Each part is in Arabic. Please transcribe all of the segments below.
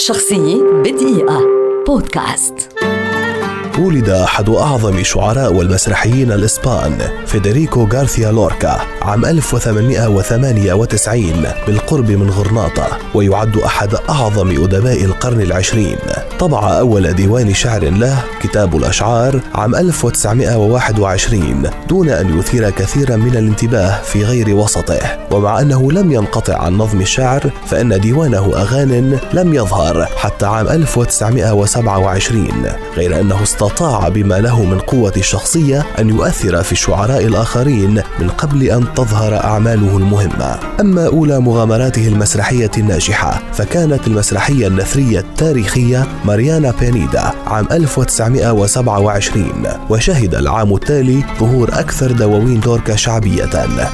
شخصية بدقيقة. بودكاست. ولد أحد أعظم شعراء والمسرحيين الإسبان فيدريكو غارثيا لوركا عام 1898 بالقرب من غرناطة ويعد أحد أعظم أدباء القرن العشرين. طبع أول ديوان شعر له كتاب الأشعار عام 1921 دون أن يثير كثيرا من الانتباه في غير وسطه. ومع أنه لم ينقطع عن نظم الشعر فإن ديوانه أغان لم يظهر حتى عام 1927 غير أنه استطاع بما له من قوة الشخصية أن يؤثر في الشعراء الآخرين من قبل أن تظهر أعماله المهمة. أما أولى مغامراته المسرحية الناجحة فكانت المسرحية النثرية التاريخية ماريانا بينيدا عام 1927 وشهد العام التالي ظهور أكثر دواوين دوركا شعبية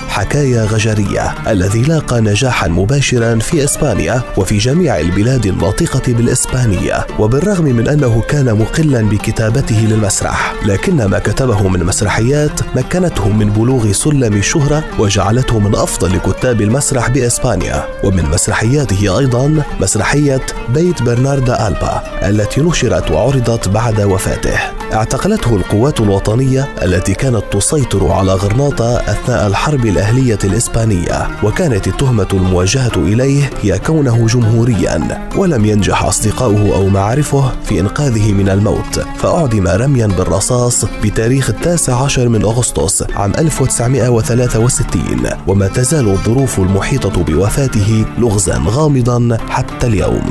حكاية غجرية الذي لاقى نجاحا مباشرا في إسبانيا وفي جميع البلاد الناطقة بالإسبانية وبالرغم من أنه كان مقلا بكتابته للمسرح لكن ما كتبه من مسرحيات مكنته من بلوغ سلم الشهرة وجعلته من أفضل كتاب المسرح بإسبانيا ومن مسرحياته أيضا مسرحية بيت برناردا ألبا. التي نشرت وعرضت بعد وفاته. اعتقلته القوات الوطنية التي كانت تسيطر على غرناطة أثناء الحرب الأهلية الإسبانية وكانت التهمة الموجهة إليه هي كونه جمهوريا ولم ينجح أصدقاؤه أو معارفه في إنقاذه من الموت. فأعدم رميا بالرصاص بتاريخ التاسع عشر من أغسطس عام 1963 وما تزال الظروف المحيطة بوفاته لغزا غامضا حتى اليوم.